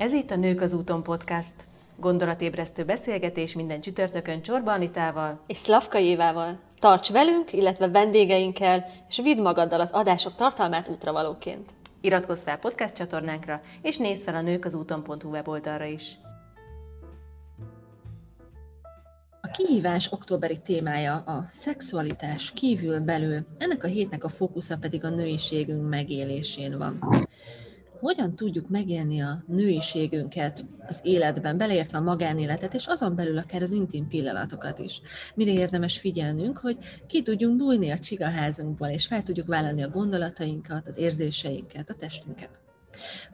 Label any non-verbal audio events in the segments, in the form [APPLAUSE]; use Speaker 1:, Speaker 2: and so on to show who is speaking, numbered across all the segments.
Speaker 1: Ez itt a Nők az úton podcast. Gondolatébresztő beszélgetés minden csütörtökön Csorba Anitával
Speaker 2: és Szlavka Évával. Tarts velünk, illetve vendégeinkkel, és vidd magaddal az adások tartalmát útravalóként.
Speaker 1: Iratkozz fel podcast csatornánkra, és nézz fel a nők az úton.hu weboldalra is.
Speaker 2: A kihívás októberi témája a szexualitás kívül-belül, ennek a hétnek a fókusza pedig a nőiségünk megélésén van hogyan tudjuk megélni a nőiségünket az életben, beleértve a magánéletet, és azon belül akár az intim pillanatokat is. Mire érdemes figyelnünk, hogy ki tudjunk bújni a csigaházunkból, és fel tudjuk vállalni a gondolatainkat, az érzéseinket, a testünket.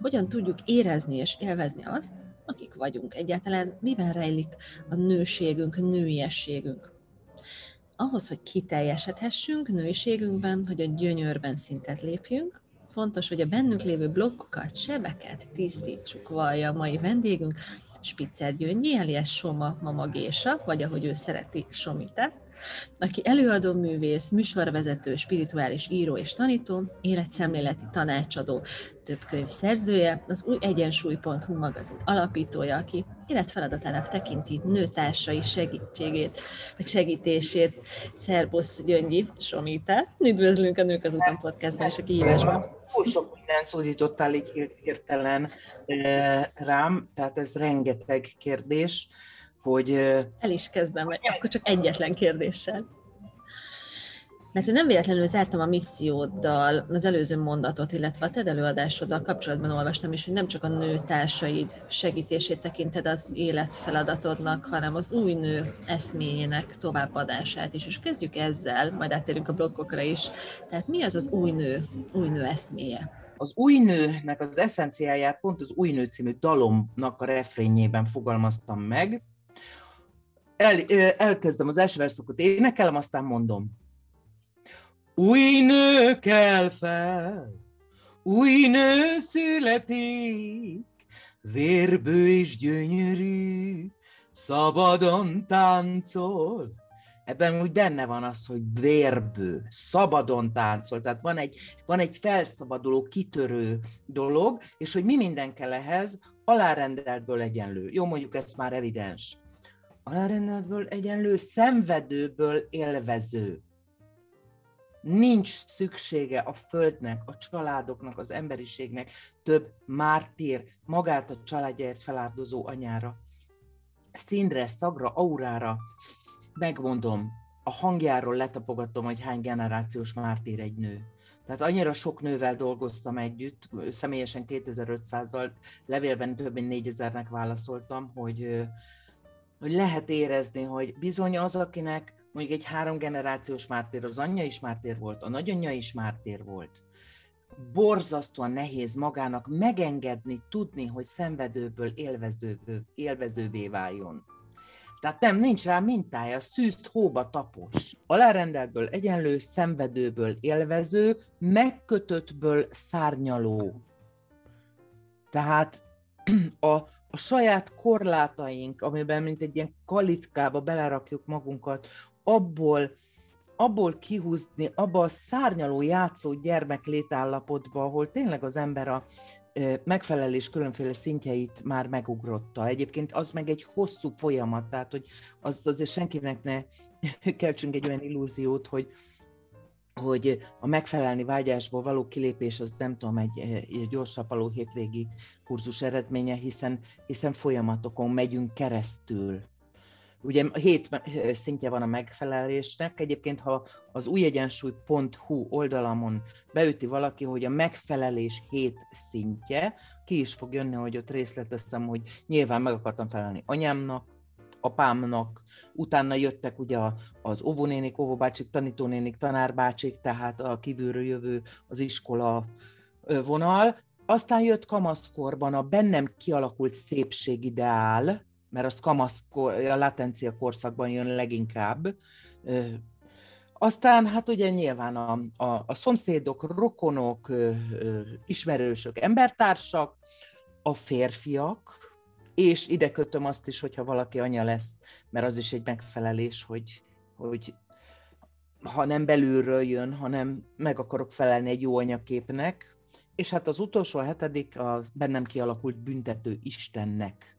Speaker 2: Hogyan tudjuk érezni és élvezni azt, akik vagyunk. Egyáltalán miben rejlik a nőségünk, nőiességünk. Ahhoz, hogy kiteljesedhessünk nőiségünkben, hogy a gyönyörben szintet lépjünk, fontos, hogy a bennünk lévő blokkokat, sebeket tisztítsuk, vallja a mai vendégünk, Spitzer Gyöngyi, alias Soma Mama Gésa, vagy ahogy ő szereti, Somite, aki előadó művész, műsorvezető, spirituális író és tanító, életszemléleti tanácsadó, több könyv szerzője, az új egyensúly.hu magazin alapítója, aki életfeladatának tekinti nőtársai segítségét, vagy segítését. Szerbusz Gyöngyi, Somite. Üdvözlünk a Nők az Után podcastban és a kihívásban.
Speaker 3: Túl sok minden szólítottál így hirtelen rám, tehát ez rengeteg kérdés hogy...
Speaker 2: El is kezdem, akkor csak egyetlen kérdéssel. Mert nem véletlenül zártam a misszióddal az előző mondatot, illetve a TED előadásoddal kapcsolatban olvastam is, hogy nem csak a nő társaid segítését tekinted az életfeladatodnak, hanem az új nő eszményének továbbadását is. És kezdjük ezzel, majd áttérünk a blokkokra is. Tehát mi az az új nő, új nő eszméje?
Speaker 3: Az új nőnek az eszenciáját pont az új nő című dalomnak a refrényében fogalmaztam meg, el, elkezdem az első verszakot, énekelem, aztán mondom. Új nő kell fel, új nő születik, vérbő és gyönyörű, szabadon táncol. Ebben úgy benne van az, hogy vérbő, szabadon táncol, tehát van egy, van egy felszabaduló, kitörő dolog, és hogy mi minden kell ehhez, alárendeltből egyenlő. Jó, mondjuk ez már evidens alárendeltből egyenlő, szenvedőből élvező. Nincs szüksége a földnek, a családoknak, az emberiségnek több mártír, magát a családjáért feláldozó anyára. Színre, szagra, aurára, megmondom, a hangjáról letapogatom, hogy hány generációs mártír egy nő. Tehát annyira sok nővel dolgoztam együtt, személyesen 2500-zal, levélben több mint 4000-nek válaszoltam, hogy hogy lehet érezni, hogy bizony az, akinek mondjuk egy három generációs mártér, az anyja is mártér volt, a nagyanyja is mártér volt, borzasztóan nehéz magának megengedni, tudni, hogy szenvedőből élvezővé, élvezővé váljon. Tehát nem, nincs rá mintája, szűzt hóba tapos. Alárendeltből egyenlő, szenvedőből élvező, megkötöttből szárnyaló. Tehát a, a saját korlátaink, amiben mint egy ilyen kalitkába belerakjuk magunkat, abból, abból kihúzni, abba a szárnyaló játszó gyermek létállapotba, ahol tényleg az ember a megfelelés különféle szintjeit már megugrotta. Egyébként az meg egy hosszú folyamat, tehát hogy az, azért senkinek ne [LAUGHS] keltsünk egy olyan illúziót, hogy, hogy a megfelelni vágyásból való kilépés az nem tudom, egy, egy gyorsapaló hétvégi kurzus eredménye, hiszen, hiszen folyamatokon megyünk keresztül. Ugye hét szintje van a megfelelésnek, egyébként ha az újegyensúly.hu oldalamon beüti valaki, hogy a megfelelés hét szintje, ki is fog jönni, hogy ott részleteztem, hogy nyilván meg akartam felelni anyámnak, apámnak, utána jöttek ugye az óvónénik, óvóbácsik, tanítónénik, tanárbácsik, tehát a kívülről jövő az iskola vonal, aztán jött kamaszkorban a bennem kialakult szépségideál, mert az kamaszkor, a latencia korszakban jön leginkább. Aztán hát ugye nyilván a, a, a szomszédok, rokonok, ismerősök, embertársak, a férfiak, és ide kötöm azt is, hogyha valaki anya lesz, mert az is egy megfelelés, hogy, hogy ha nem belülről jön, hanem meg akarok felelni egy jó anyaképnek, és hát az utolsó, a hetedik, a bennem kialakult büntető Istennek.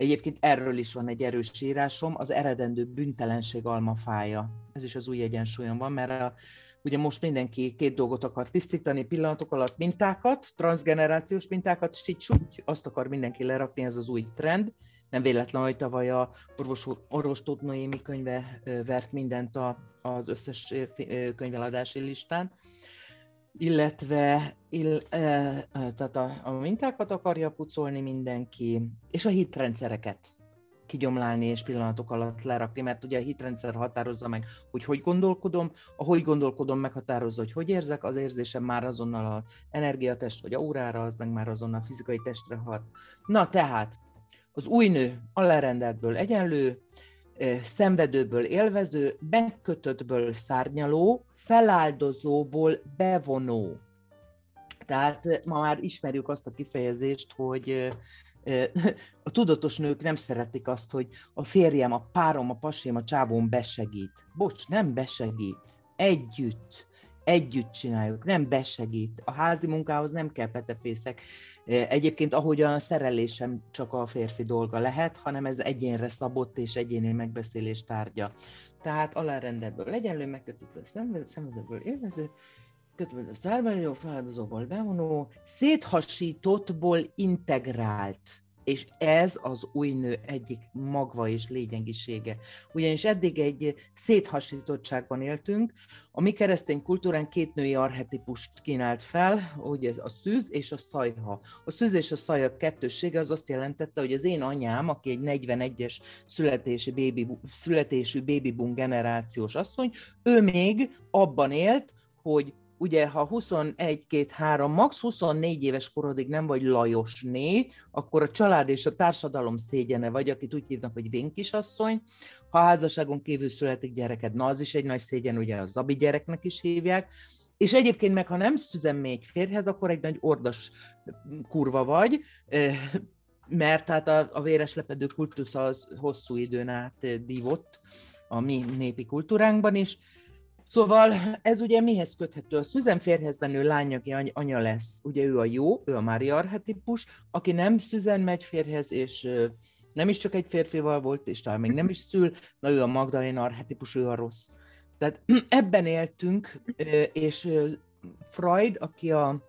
Speaker 3: Egyébként erről is van egy erős írásom, az eredendő büntelenség almafája. Ez is az új egyensúlyon van, mert a, ugye most mindenki két dolgot akar tisztítani pillanatok alatt, mintákat, transgenerációs mintákat, és így úgy, azt akar mindenki lerakni, ez az új trend. Nem véletlen, hogy tavaly a orvos, orvos Tóth Noémi könyve vert mindent a, az összes könyveladási listán illetve ill, e, tehát a, a mintákat akarja pucolni mindenki, és a hitrendszereket kigyomlálni és pillanatok alatt lerakni, mert ugye a hitrendszer határozza meg, hogy hogy gondolkodom, a hogy gondolkodom meghatározza, hogy hogy érzek, az érzésem már azonnal a energiatest vagy aurára, az meg már azonnal a fizikai testre hat. Na tehát, az új nő alárendeltből egyenlő, szenvedőből élvező, megkötöttből szárnyaló, feláldozóból bevonó. Tehát ma már ismerjük azt a kifejezést, hogy [LAUGHS] a tudatos nők nem szeretik azt, hogy a férjem, a párom, a pasém, a csávón besegít. Bocs, nem besegít. Együtt együtt csináljuk, nem besegít. A házi munkához nem kell petefészek. Egyébként ahogyan a szerelésem csak a férfi dolga lehet, hanem ez egyénre szabott és egyéni megbeszélés tárgya. Tehát alárendelből egyenlő, megkötött a szenvedőből élvező, kötött a szárványó, feladozóból bevonó, széthasítottból integrált és ez az új nő egyik magva és lényegisége. Ugyanis eddig egy széthasítottságban éltünk, a mi keresztény kultúrán két női arhetipust kínált fel, ugye a szűz és a szajha. A szűz és a szajha kettőssége az azt jelentette, hogy az én anyám, aki egy 41-es születési baby, születésű baby boom generációs asszony, ő még abban élt, hogy ugye ha 21, 2, 3, max 24 éves korodig nem vagy Lajosné, akkor a család és a társadalom szégyene vagy, akit úgy hívnak, hogy vénkisasszony. Ha házasságon kívül születik gyereked, na az is egy nagy szégyen, ugye a zabi gyereknek is hívják. És egyébként meg, ha nem szüzem még férjhez, akkor egy nagy ordas kurva vagy, mert hát a, a véres lepedő kultusz az hosszú időn át dívott a mi népi kultúránkban is, Szóval ez ugye mihez köthető? A Szüzen férhez menő lány, aki anya lesz, ugye ő a jó, ő a Mária arhetipus, aki nem Szüzen megy férhez, és nem is csak egy férfival volt, és talán még nem is szül, na ő a Magdalena arhetipus, ő a rossz. Tehát [CLEARS THROAT] ebben éltünk, és Freud, aki a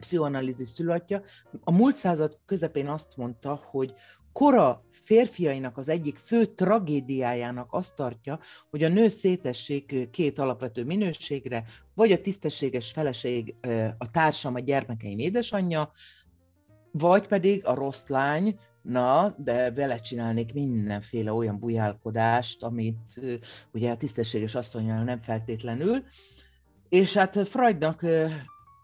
Speaker 3: pszichoanalízis szülöttje, a múlt század közepén azt mondta, hogy kora férfiainak az egyik fő tragédiájának azt tartja, hogy a nő szétessék két alapvető minőségre, vagy a tisztességes feleség, a társam, a gyermekeim édesanyja, vagy pedig a rossz lány, na, de vele csinálnék mindenféle olyan bujálkodást, amit ugye a tisztességes asszonyjal nem feltétlenül, és hát Freudnak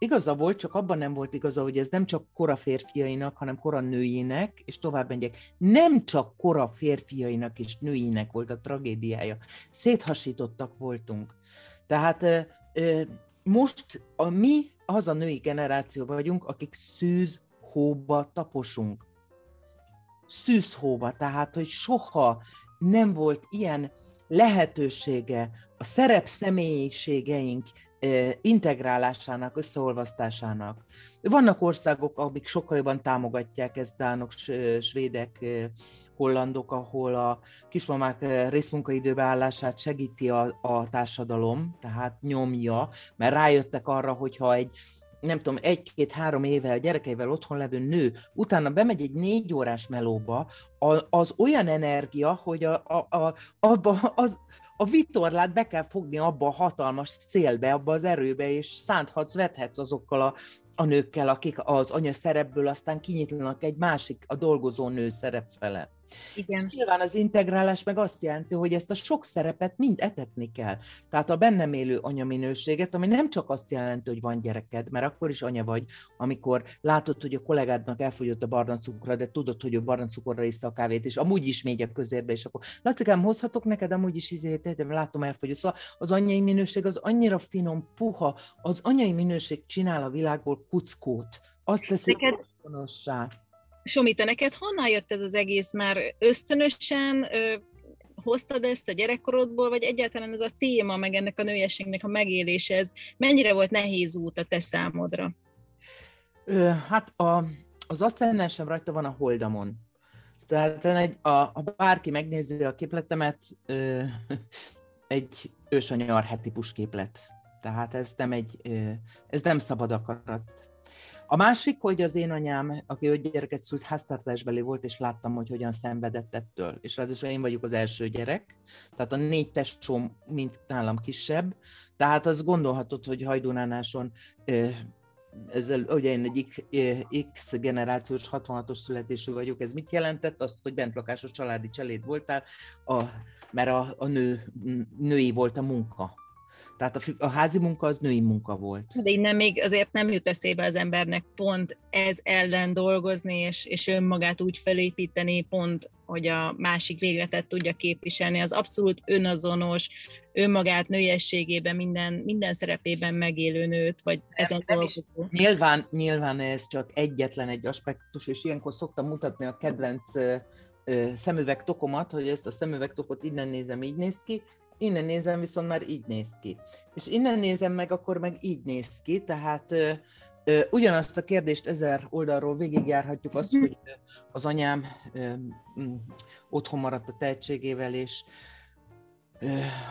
Speaker 3: igaza volt, csak abban nem volt igaza, hogy ez nem csak kora férfiainak, hanem kora nőinek, és tovább megyek, nem csak kora férfiainak és nőinek volt a tragédiája. Széthasítottak voltunk. Tehát most a mi az a női generáció vagyunk, akik szűz hóba taposunk. Szűzhóba, tehát, hogy soha nem volt ilyen lehetősége a szerep személyiségeink integrálásának, összeolvasztásának. Vannak országok, amik sokkal jobban támogatják ezt, dánok, svédek, hollandok, ahol a kismamák részmunkaidőbe állását segíti a, a társadalom, tehát nyomja, mert rájöttek arra, hogyha egy nem tudom, egy-két-három éve a gyerekeivel otthon levő nő, utána bemegy egy négy órás melóba, az olyan energia, hogy a, a, a, abba az, a vitorlát be kell fogni abba a hatalmas szélbe, abba az erőbe, és szánthatsz, vethetsz azokkal a, a nőkkel, akik az anya szerepből aztán kinyitlanak egy másik, a dolgozó nő szerep fele. Igen. És nyilván az integrálás meg azt jelenti, hogy ezt a sok szerepet mind etetni kell. Tehát a bennem élő anyaminőséget, ami nem csak azt jelenti, hogy van gyereked, mert akkor is anya vagy, amikor látod, hogy a kollégádnak elfogyott a barna cukra, de tudod, hogy ő barna cukorra iszta a kávét, és amúgy is megy a közérbe, és akkor Lacikám, hozhatok neked, amúgy is izé, látom elfogyott. Szóval az anyai minőség az annyira finom, puha, az anyai minőség csinál a világból kuckót. Azt teszi neked,
Speaker 2: Somi, te neked honnan jött ez az egész? Már ösztönösen ö, hoztad ezt a gyerekkorodból, vagy egyáltalán ez a téma, meg ennek a nőiességnek a megélése, ez mennyire volt nehéz út a te számodra?
Speaker 3: Ö, hát a, az aszcendensem rajta van a holdamon. Tehát egy, a, a bárki megnézi a képletemet, ö, [LAUGHS] egy ősanyar típus képlet. Tehát ez nem egy, ö, ez nem szabad akarat. A másik, hogy az én anyám, aki öt gyereket szült, háztartásbeli volt, és láttam, hogy hogyan szenvedett ettől. És ráadásul én vagyok az első gyerek, tehát a négy tesóm mint nálam kisebb, tehát az gondolhatod, hogy Hajdunánáson ezzel, ugye én egy X generációs 66-os születésű vagyok, ez mit jelentett? Azt, hogy bentlakásos családi cseléd voltál, a, mert a, a nő, női volt a munka. Tehát a, a házi munka az női munka volt.
Speaker 4: De innen még azért nem jut eszébe az embernek pont ez ellen dolgozni, és, és önmagát úgy felépíteni, pont, hogy a másik végletet tudja képviselni. Az abszolút önazonos, önmagát nőiességében, minden, minden szerepében megélő nőt, vagy ezen dolgozó.
Speaker 3: Nyilván, nyilván ez csak egyetlen egy aspektus, és ilyenkor szoktam mutatni a kedvenc szemüvegtokomat, hogy ezt a szemüvegtokot innen nézem, így néz ki, innen nézem, viszont már így néz ki. És innen nézem meg, akkor meg így néz ki, tehát ö, ö, ugyanazt a kérdést ezer oldalról végigjárhatjuk, azt, hogy az anyám ö, otthon maradt a tehetségével, és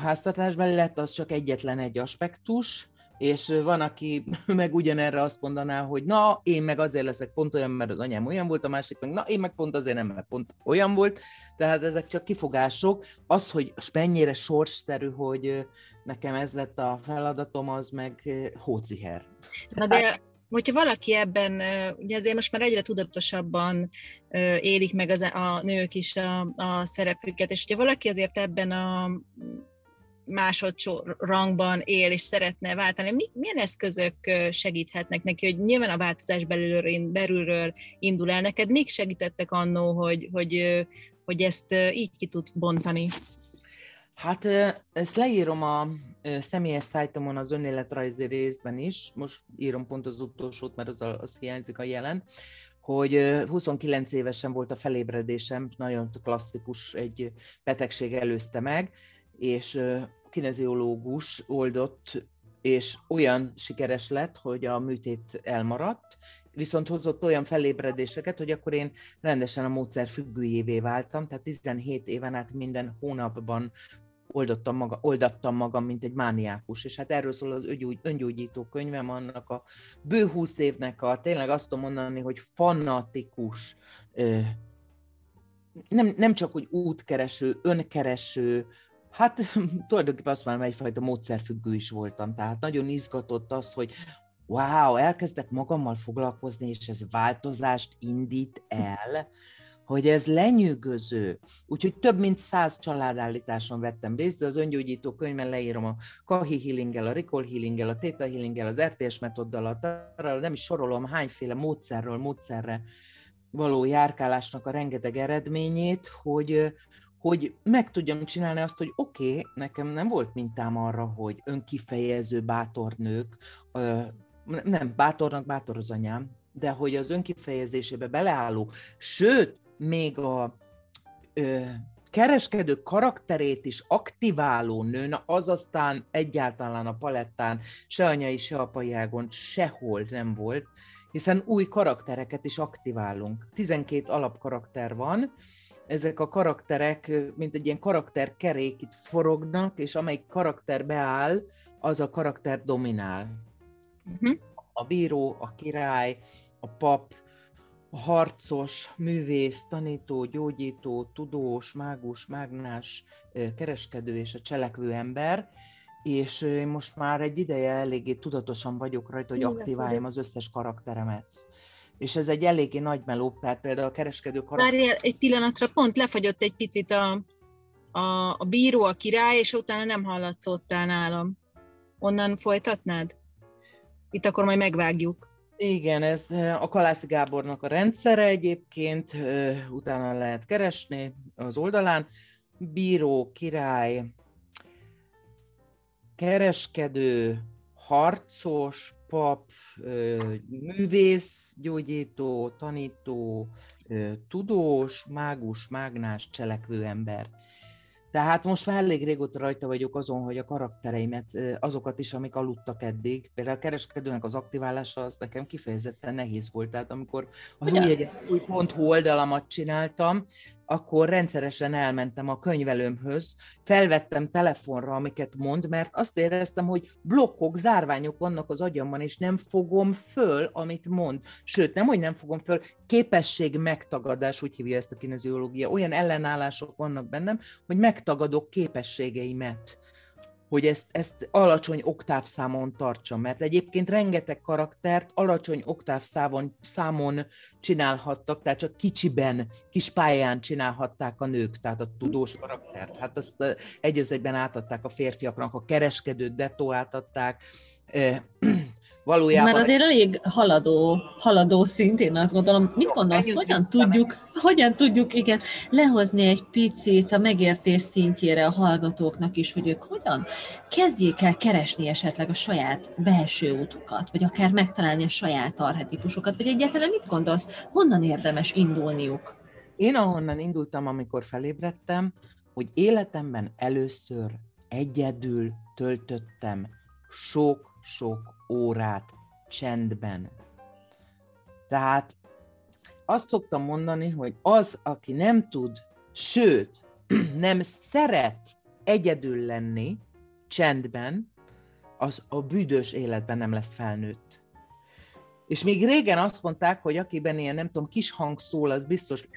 Speaker 3: háztartásban lett, az csak egyetlen egy aspektus, és van, aki [LAUGHS] meg ugyanerre azt mondaná, hogy na, én meg azért leszek pont olyan, mert az anyám olyan volt, a másik meg na, én meg pont azért nem, mert pont olyan volt, tehát ezek csak kifogások. Az, hogy mennyire sorsszerű, hogy nekem ez lett a feladatom, az meg hóciher.
Speaker 4: Na de hogyha valaki ebben, ugye azért most már egyre tudatosabban élik meg az, a nők is a, a szerepüket, és hogyha valaki azért ebben a rangban él és szeretne váltani, mi, milyen eszközök segíthetnek neki, hogy nyilván a változás belülről, belülről indul el? Neked, mik segítettek annó, hogy, hogy, hogy ezt így ki tud bontani?
Speaker 3: Hát ezt leírom a személyes szájtomon az önéletrajzi részben is, most írom pont az utolsót, mert az, az hiányzik a jelen, hogy 29 évesen volt a felébredésem, nagyon klasszikus, egy betegség előzte meg, és kineziológus oldott, és olyan sikeres lett, hogy a műtét elmaradt, viszont hozott olyan felébredéseket, hogy akkor én rendesen a módszer függőjévé váltam, tehát 17 éven át minden hónapban oldottam maga, oldattam magam, mint egy mániákus, és hát erről szól az öngyógy, öngyógyító könyvem, annak a bő húsz évnek a, tényleg azt tudom mondani, hogy fanatikus, nem, nem csak, hogy útkereső, önkereső, Hát [LAUGHS] tulajdonképpen azt már egyfajta módszerfüggő is voltam, tehát nagyon izgatott az, hogy wow, elkezdek magammal foglalkozni, és ez változást indít el, hogy ez lenyűgöző. Úgyhogy több mint száz családállításon vettem részt, de az öngyógyító könyvben leírom a Kahi healing a Recall healing a Theta healing az RTS metoddal, a, nem is sorolom hányféle módszerről módszerre való járkálásnak a rengeteg eredményét, hogy, hogy meg tudjam csinálni azt, hogy oké, okay, nekem nem volt mintám arra, hogy önkifejező bátor nők, nem, bátornak bátor az anyám, de hogy az önkifejezésébe beleálló, sőt, még a ö, kereskedő karakterét is aktiváló nő, az aztán egyáltalán a palettán se anyai, se apai ágon sehol nem volt, hiszen új karaktereket is aktiválunk. 12 alapkarakter van, ezek a karakterek, mint egy ilyen karakterkerék itt forognak, és amelyik karakter beáll, az a karakter dominál. Uh-huh. A bíró, a király, a pap, a harcos, művész, tanító, gyógyító, tudós, mágus, mágnás, kereskedő és a cselekvő ember, és én most már egy ideje eléggé tudatosan vagyok rajta, hogy aktiváljam az összes karakteremet és ez egy eléggé nagy meló, mert például a kereskedő karakter...
Speaker 4: Várjál egy pillanatra, pont lefagyott egy picit a, a, a bíró, a király, és utána nem hallatszottál nálam. Onnan folytatnád? Itt akkor majd megvágjuk.
Speaker 3: Igen, ez a Kalászi Gábornak a rendszere egyébként, utána lehet keresni az oldalán. Bíró, király, kereskedő, harcos, pap, művész, gyógyító, tanító, tudós, mágus, mágnás, cselekvő ember. Tehát most már elég régóta rajta vagyok azon, hogy a karaktereimet, azokat is, amik aludtak eddig, például a kereskedőnek az aktiválása, az nekem kifejezetten nehéz volt. Tehát amikor az új, új ponthu oldalamat csináltam, akkor rendszeresen elmentem a könyvelőmhöz, felvettem telefonra, amiket mond, mert azt éreztem, hogy blokkok, zárványok vannak az agyamban, és nem fogom föl, amit mond. Sőt, nem, hogy nem fogom föl, képesség megtagadás, úgy hívja ezt a kineziológia, olyan ellenállások vannak bennem, hogy megtagadok képességeimet hogy ezt, ezt alacsony oktávszámon tartsam, mert egyébként rengeteg karaktert alacsony oktávszámon számon csinálhattak, tehát csak kicsiben, kis pályán csinálhatták a nők, tehát a tudós karaktert. Hát azt egy egyben átadták a férfiaknak, a kereskedőt detó átadták,
Speaker 2: valójában... Ez már azért elég haladó, haladó szint, én azt gondolom. Mit gondolsz, hogyan tudjuk, hogyan tudjuk igen, lehozni egy picit a megértés szintjére a hallgatóknak is, hogy ők hogyan kezdjék el keresni esetleg a saját belső útukat, vagy akár megtalálni a saját arhetipusokat, vagy egyáltalán mit gondolsz, honnan érdemes indulniuk?
Speaker 3: Én ahonnan indultam, amikor felébredtem, hogy életemben először egyedül töltöttem sok-sok órát csendben. Tehát azt szoktam mondani, hogy az, aki nem tud, sőt, [CLEARS THROAT] nem szeret egyedül lenni csendben, az a büdös életben nem lesz felnőtt. És még régen azt mondták, hogy akiben ilyen, nem tudom, kis hang szól, az biztos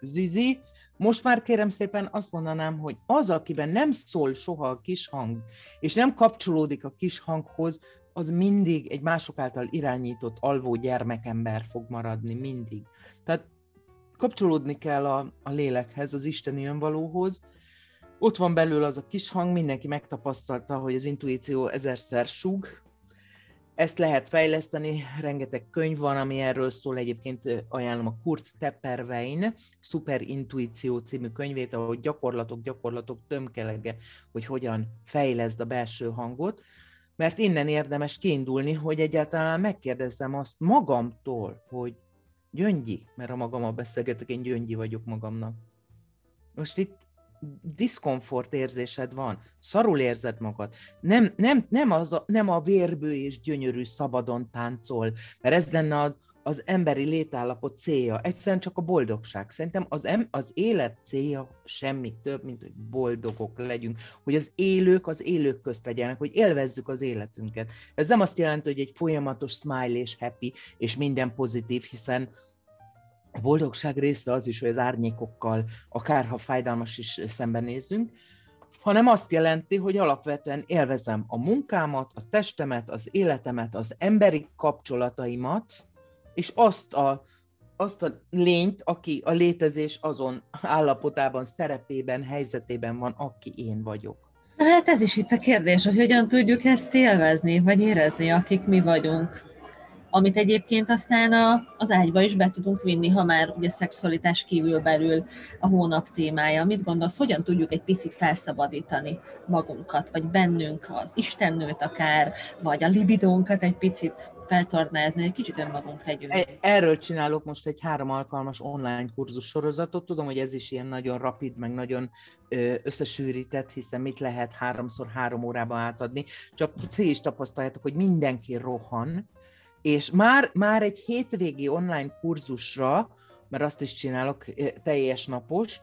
Speaker 3: zizi, most már kérem szépen azt mondanám, hogy az, akiben nem szól soha a kis hang, és nem kapcsolódik a kis hanghoz, az mindig egy mások által irányított alvó gyermekember fog maradni, mindig. Tehát kapcsolódni kell a, a lélekhez, az isteni önvalóhoz. Ott van belül az a kis hang, mindenki megtapasztalta, hogy az intuíció ezerszer sug, ezt lehet fejleszteni, rengeteg könyv van, ami erről szól, egyébként ajánlom a Kurt Tepperwein Super Intuíció című könyvét, ahol gyakorlatok, gyakorlatok tömkelege, hogy hogyan fejleszd a belső hangot mert innen érdemes kiindulni, hogy egyáltalán megkérdezzem azt magamtól, hogy Gyöngyi, mert a magammal beszélgetek, én Gyöngyi vagyok magamnak. Most itt diszkomfort érzésed van, szarul érzed magad, nem, nem, nem, az a, nem a vérbő és gyönyörű szabadon táncol, mert ez lenne a, az emberi létállapot célja, egyszerűen csak a boldogság. Szerintem az, em, az élet célja semmi több, mint hogy boldogok legyünk, hogy az élők az élők közt legyenek, hogy élvezzük az életünket. Ez nem azt jelenti, hogy egy folyamatos smile és happy, és minden pozitív, hiszen a boldogság része az is, hogy az árnyékokkal, akárha fájdalmas is szembenézünk, hanem azt jelenti, hogy alapvetően élvezem a munkámat, a testemet, az életemet, az emberi kapcsolataimat, és azt a, azt a lényt, aki a létezés azon állapotában, szerepében, helyzetében van, aki én vagyok.
Speaker 2: Hát ez is itt a kérdés, hogy hogyan tudjuk ezt élvezni, vagy érezni, akik mi vagyunk amit egyébként aztán a, az ágyba is be tudunk vinni, ha már ugye szexualitás kívül belül a hónap témája. Mit gondolsz, hogyan tudjuk egy picit felszabadítani magunkat, vagy bennünk az istennőt akár, vagy a libidónkat egy picit feltornázni, egy kicsit önmagunk legyünk. E,
Speaker 3: erről csinálok most egy három alkalmas online kurzus sorozatot. Tudom, hogy ez is ilyen nagyon rapid, meg nagyon összesűrített, hiszen mit lehet háromszor három órában átadni. Csak ti is tapasztaljátok, hogy mindenki rohan, és már, már egy hétvégi online kurzusra, mert azt is csinálok teljes napost,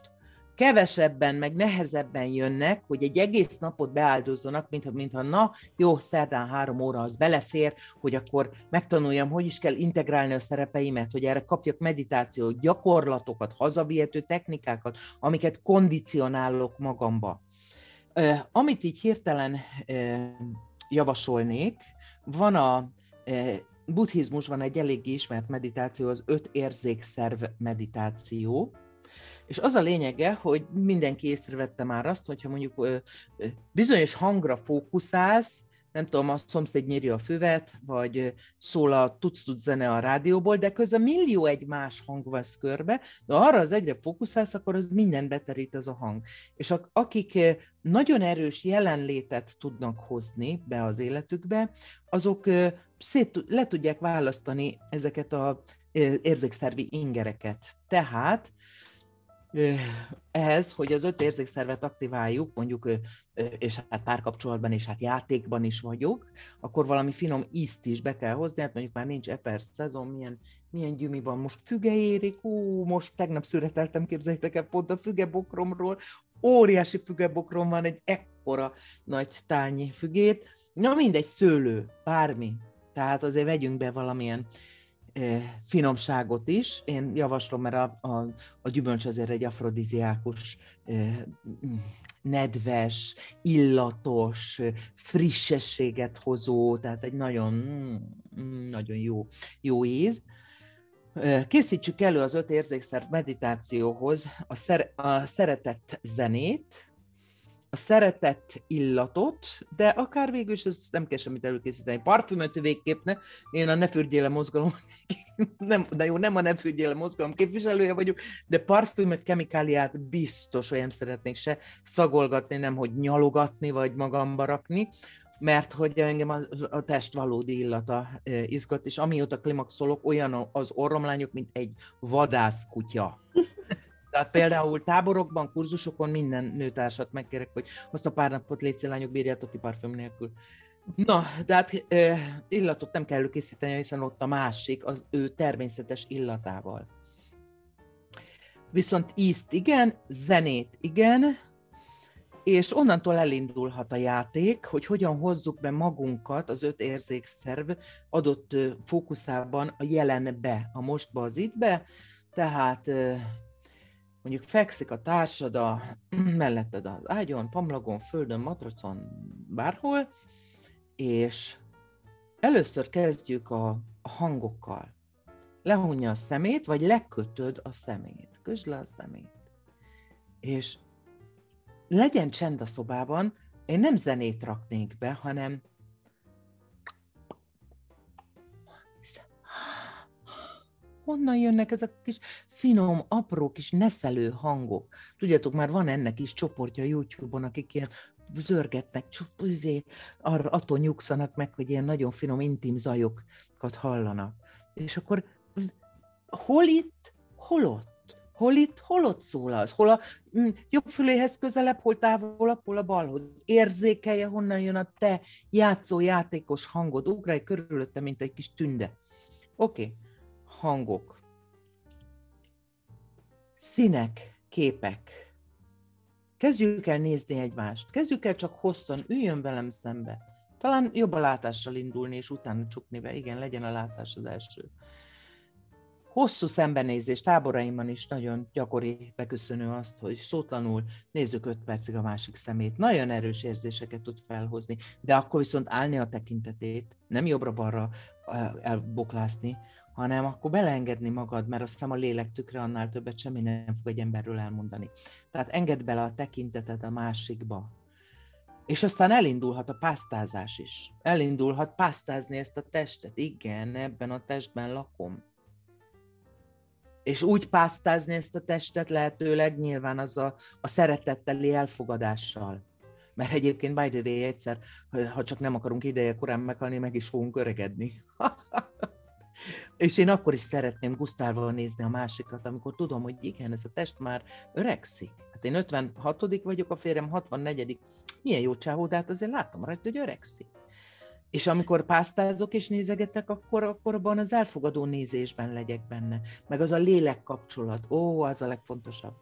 Speaker 3: kevesebben, meg nehezebben jönnek, hogy egy egész napot beáldozzanak, mintha, mintha na, jó, szerdán három óra az belefér, hogy akkor megtanuljam, hogy is kell integrálni a szerepeimet, hogy erre kapjak meditáció, gyakorlatokat, hazavihető technikákat, amiket kondicionálok magamba. Amit így hirtelen javasolnék, van a buddhizmusban egy eléggé ismert meditáció, az öt érzékszerv meditáció, és az a lényege, hogy mindenki észrevette már azt, hogyha mondjuk bizonyos hangra fókuszálsz, nem tudom, a szomszéd nyíri a füvet, vagy szól a tudsz tud zene a rádióból, de közben millió egy más hang vesz körbe, de arra az egyre fókuszálsz, akkor az minden beterít az a hang. És akik nagyon erős jelenlétet tudnak hozni be az életükbe, azok szét, le tudják választani ezeket a érzékszervi ingereket. Tehát ehhez, hogy az öt érzékszervet aktiváljuk, mondjuk, és hát párkapcsolatban és hát játékban is vagyok, akkor valami finom ízt is be kell hozni, hát mondjuk már nincs eper szezon, milyen, milyen gyümi van, most füge érik, ú, most tegnap szüreteltem, képzeljétek el pont a fügebokromról, óriási fügebokrom van, egy ekkora nagy tányi fügét, na mindegy, szőlő, bármi, tehát azért vegyünk be valamilyen finomságot is. Én javaslom, mert a, a, a gyümölcs azért egy afrodiziákus, nedves, illatos, frissességet hozó, tehát egy nagyon, mm, nagyon jó, jó íz. Készítsük elő az öt érzékszerv meditációhoz a, szer- a szeretett zenét, a szeretett illatot, de akár végül is ez nem kell semmit előkészíteni. Parfümöt végképp ne. Én a Ne fürdjéle mozgalom, [LAUGHS] nem, de jó, nem a Ne fürdjéle mozgalom képviselője vagyok, de parfümöt, kemikáliát biztos, hogy nem szeretnék se szagolgatni, nem hogy nyalogatni, vagy magamba rakni, mert hogy engem a, a test valódi illata izgat, és amióta klimaxolok, olyan az orromlányok, mint egy vadászkutya. [LAUGHS] Tehát például táborokban, kurzusokon minden nőtársat megkérek, hogy azt a pár napot légy lányok, bírjátok ki parfüm nélkül. Na, de hát illatot nem kell előkészíteni, hiszen ott a másik az ő természetes illatával. Viszont ízt igen, zenét igen, és onnantól elindulhat a játék, hogy hogyan hozzuk be magunkat az öt érzékszerv adott fókuszában a jelenbe, a mostba, az ittbe, tehát mondjuk fekszik a társad a, [CLEARS THROAT] melletted az ágyon, pamlagon, földön, matracon, bárhol, és először kezdjük a, a hangokkal. Lehunja a szemét, vagy lekötöd a szemét. Kösd le a szemét. És legyen csend a szobában, én nem zenét raknék be, hanem honnan jönnek ezek a kis finom, apró kis neszelő hangok. Tudjátok, már van ennek is csoportja YouTube-on, akik ilyen zörgetnek, izé, arra, attól nyugszanak meg, hogy ilyen nagyon finom, intim zajokat hallanak. És akkor hol itt, hol ott? Hol itt, hol ott szólalsz? Hol a mm, jobb füléhez közelebb, hol távolabb, hol a balhoz? Érzékelje, honnan jön a te játszó játékos hangod. Ugrálj körülötte, mint egy kis tünde. Oké. Okay hangok, színek, képek. Kezdjük el nézni egymást, kezdjük el csak hosszan, üljön velem szembe. Talán jobb a látással indulni, és utána csukni be. Igen, legyen a látás az első. Hosszú szembenézés táboraimban is nagyon gyakori beköszönő azt, hogy szótlanul nézzük öt percig a másik szemét. Nagyon erős érzéseket tud felhozni, de akkor viszont állni a tekintetét, nem jobbra-balra elboklászni, hanem akkor beleengedni magad, mert azt hiszem a lélek tükre annál többet semmi nem fog egy emberről elmondani. Tehát engedd bele a tekintetet a másikba. És aztán elindulhat a pásztázás is. Elindulhat pásztázni ezt a testet. Igen, ebben a testben lakom. És úgy pásztázni ezt a testet lehetőleg nyilván az a, a szeretetteli elfogadással. Mert egyébként by the way, egyszer, ha csak nem akarunk ideje korán meghalni, meg is fogunk öregedni. [LAUGHS] És én akkor is szeretném Gusztával nézni a másikat, amikor tudom, hogy igen, ez a test már öregszik. Hát én 56 vagyok, a férjem 64 Milyen jó csávó, de hát azért látom rajta, hogy öregszik. És amikor pásztázok és nézegetek, akkor, akkor abban az elfogadó nézésben legyek benne. Meg az a lélek kapcsolat. Ó, az a legfontosabb.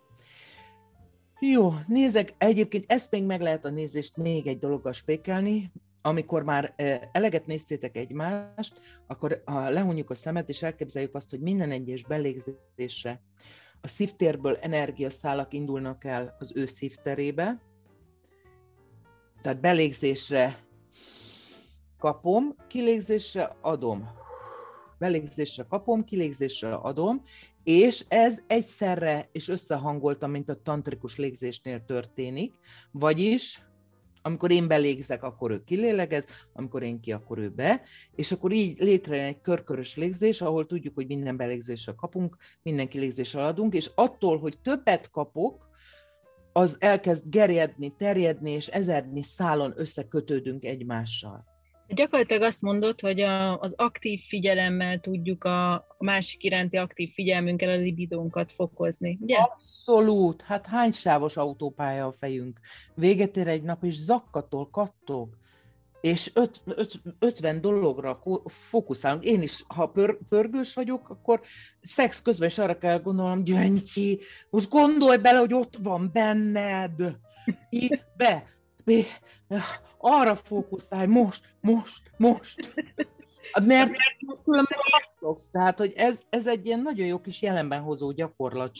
Speaker 3: Jó, nézek, egyébként ezt még meg lehet a nézést még egy dologgal spékelni, amikor már eleget néztétek egymást, akkor ha lehunjuk a szemet, és elképzeljük azt, hogy minden egyes belégzésre a szívtérből energiaszálak indulnak el az ő szívterébe, tehát belégzésre kapom, kilégzésre adom. Belégzésre kapom, kilégzésre adom, és ez egyszerre és összehangoltam, mint a tantrikus légzésnél történik, vagyis amikor én belégzek, akkor ő kilélegez, amikor én ki, akkor ő be, és akkor így létrejön egy körkörös légzés, ahol tudjuk, hogy minden belégzésre kapunk, minden kilégzésre adunk, és attól, hogy többet kapok, az elkezd gerjedni, terjedni, és ezernyi szálon összekötődünk egymással.
Speaker 4: Gyakorlatilag azt mondod, hogy a, az aktív figyelemmel tudjuk a, a másik iránti aktív figyelmünkkel a libidónkat fokozni, ugye?
Speaker 3: Abszolút. Hát hány sávos autópálya a fejünk? Véget ér egy nap, és zakkatol, kattog. És öt, öt, 50 dologra fókuszálunk. Én is, ha pör, pörgős vagyok, akkor szex közben is arra kell gondolnom, Gyöngyi, most gondolj bele, hogy ott van benned. Be, be, arra fókuszálj, most, most, most. Hát mert, különben tehát, hogy ez, ez egy ilyen nagyon jó kis jelenben hozó gyakorlat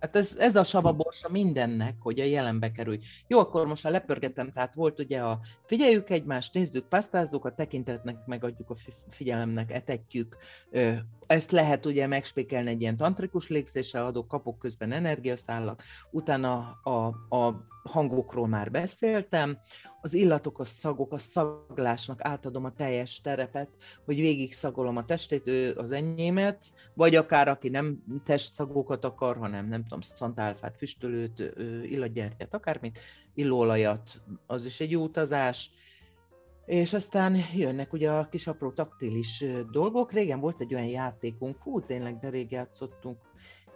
Speaker 3: Hát ez, ez a savaborsa mindennek, hogy a jelenbe kerülj. Jó, akkor most ha lepörgetem, tehát volt ugye a figyeljük egymást, nézzük, pasztázzuk, a tekintetnek megadjuk a figyelemnek, etetjük. Ezt lehet ugye megspékelni egy ilyen tantrikus légzéssel, adok, kapok közben energiaszállat, utána a, a hangokról már beszéltem, az illatok, a szagok, a szaglásnak átadom a teljes terepet, hogy végig szagolom a testét, ő az enyémet, vagy akár aki nem testszagokat akar, hanem nem tudom, szantálfát, füstölőt, illatgyertyát, akármit, illóolajat, az is egy jó utazás, és aztán jönnek ugye a kis apró taktilis dolgok. Régen volt egy olyan játékunk, hú, tényleg, de rég játszottunk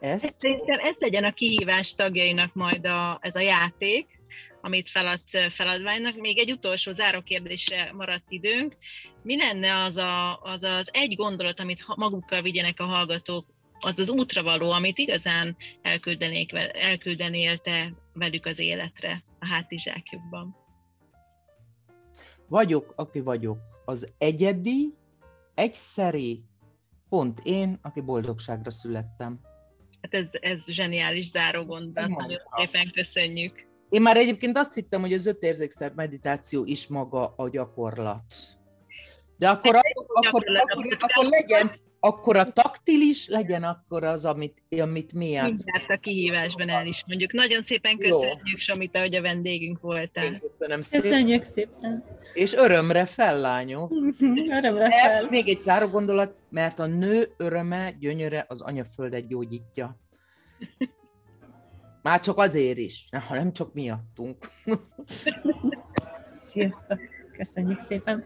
Speaker 3: ezt.
Speaker 4: Szerintem ez legyen a kihívás tagjainak majd a, ez a játék, amit feladsz feladványnak. Még egy utolsó záró kérdésre maradt időnk. Mi lenne az, a, az az egy gondolat, amit magukkal vigyenek a hallgatók, az az útra való, amit igazán elküldenék, elküldenél te velük az életre a hátizsákjukban?
Speaker 3: Vagyok, aki vagyok. Az egyedi, egyszeri, pont én, aki boldogságra születtem.
Speaker 4: Hát ez, ez zseniális záró gondolat, nagyon szépen köszönjük.
Speaker 3: Én már egyébként azt hittem, hogy az öt érzékszer meditáció is maga a gyakorlat. De akkor, hát, akkor, akkor, akkor, akkor legyen, akkor a taktilis legyen akkor az, amit, amit mi játszunk.
Speaker 4: Mindjárt a kihívásban el is mondjuk. Nagyon szépen köszönjük, Somita, hogy a vendégünk voltál. Én
Speaker 3: köszönöm szépen.
Speaker 2: Köszönjük szépen.
Speaker 3: És örömre fel, lányok. [LAUGHS]
Speaker 2: örömre fel.
Speaker 3: Még egy záró gondolat, mert a nő öröme, gyönyöre az anyaföldet gyógyítja. Már csak azért is, ha nem csak miattunk. [LAUGHS]
Speaker 2: Sziasztok! Köszönjük szépen!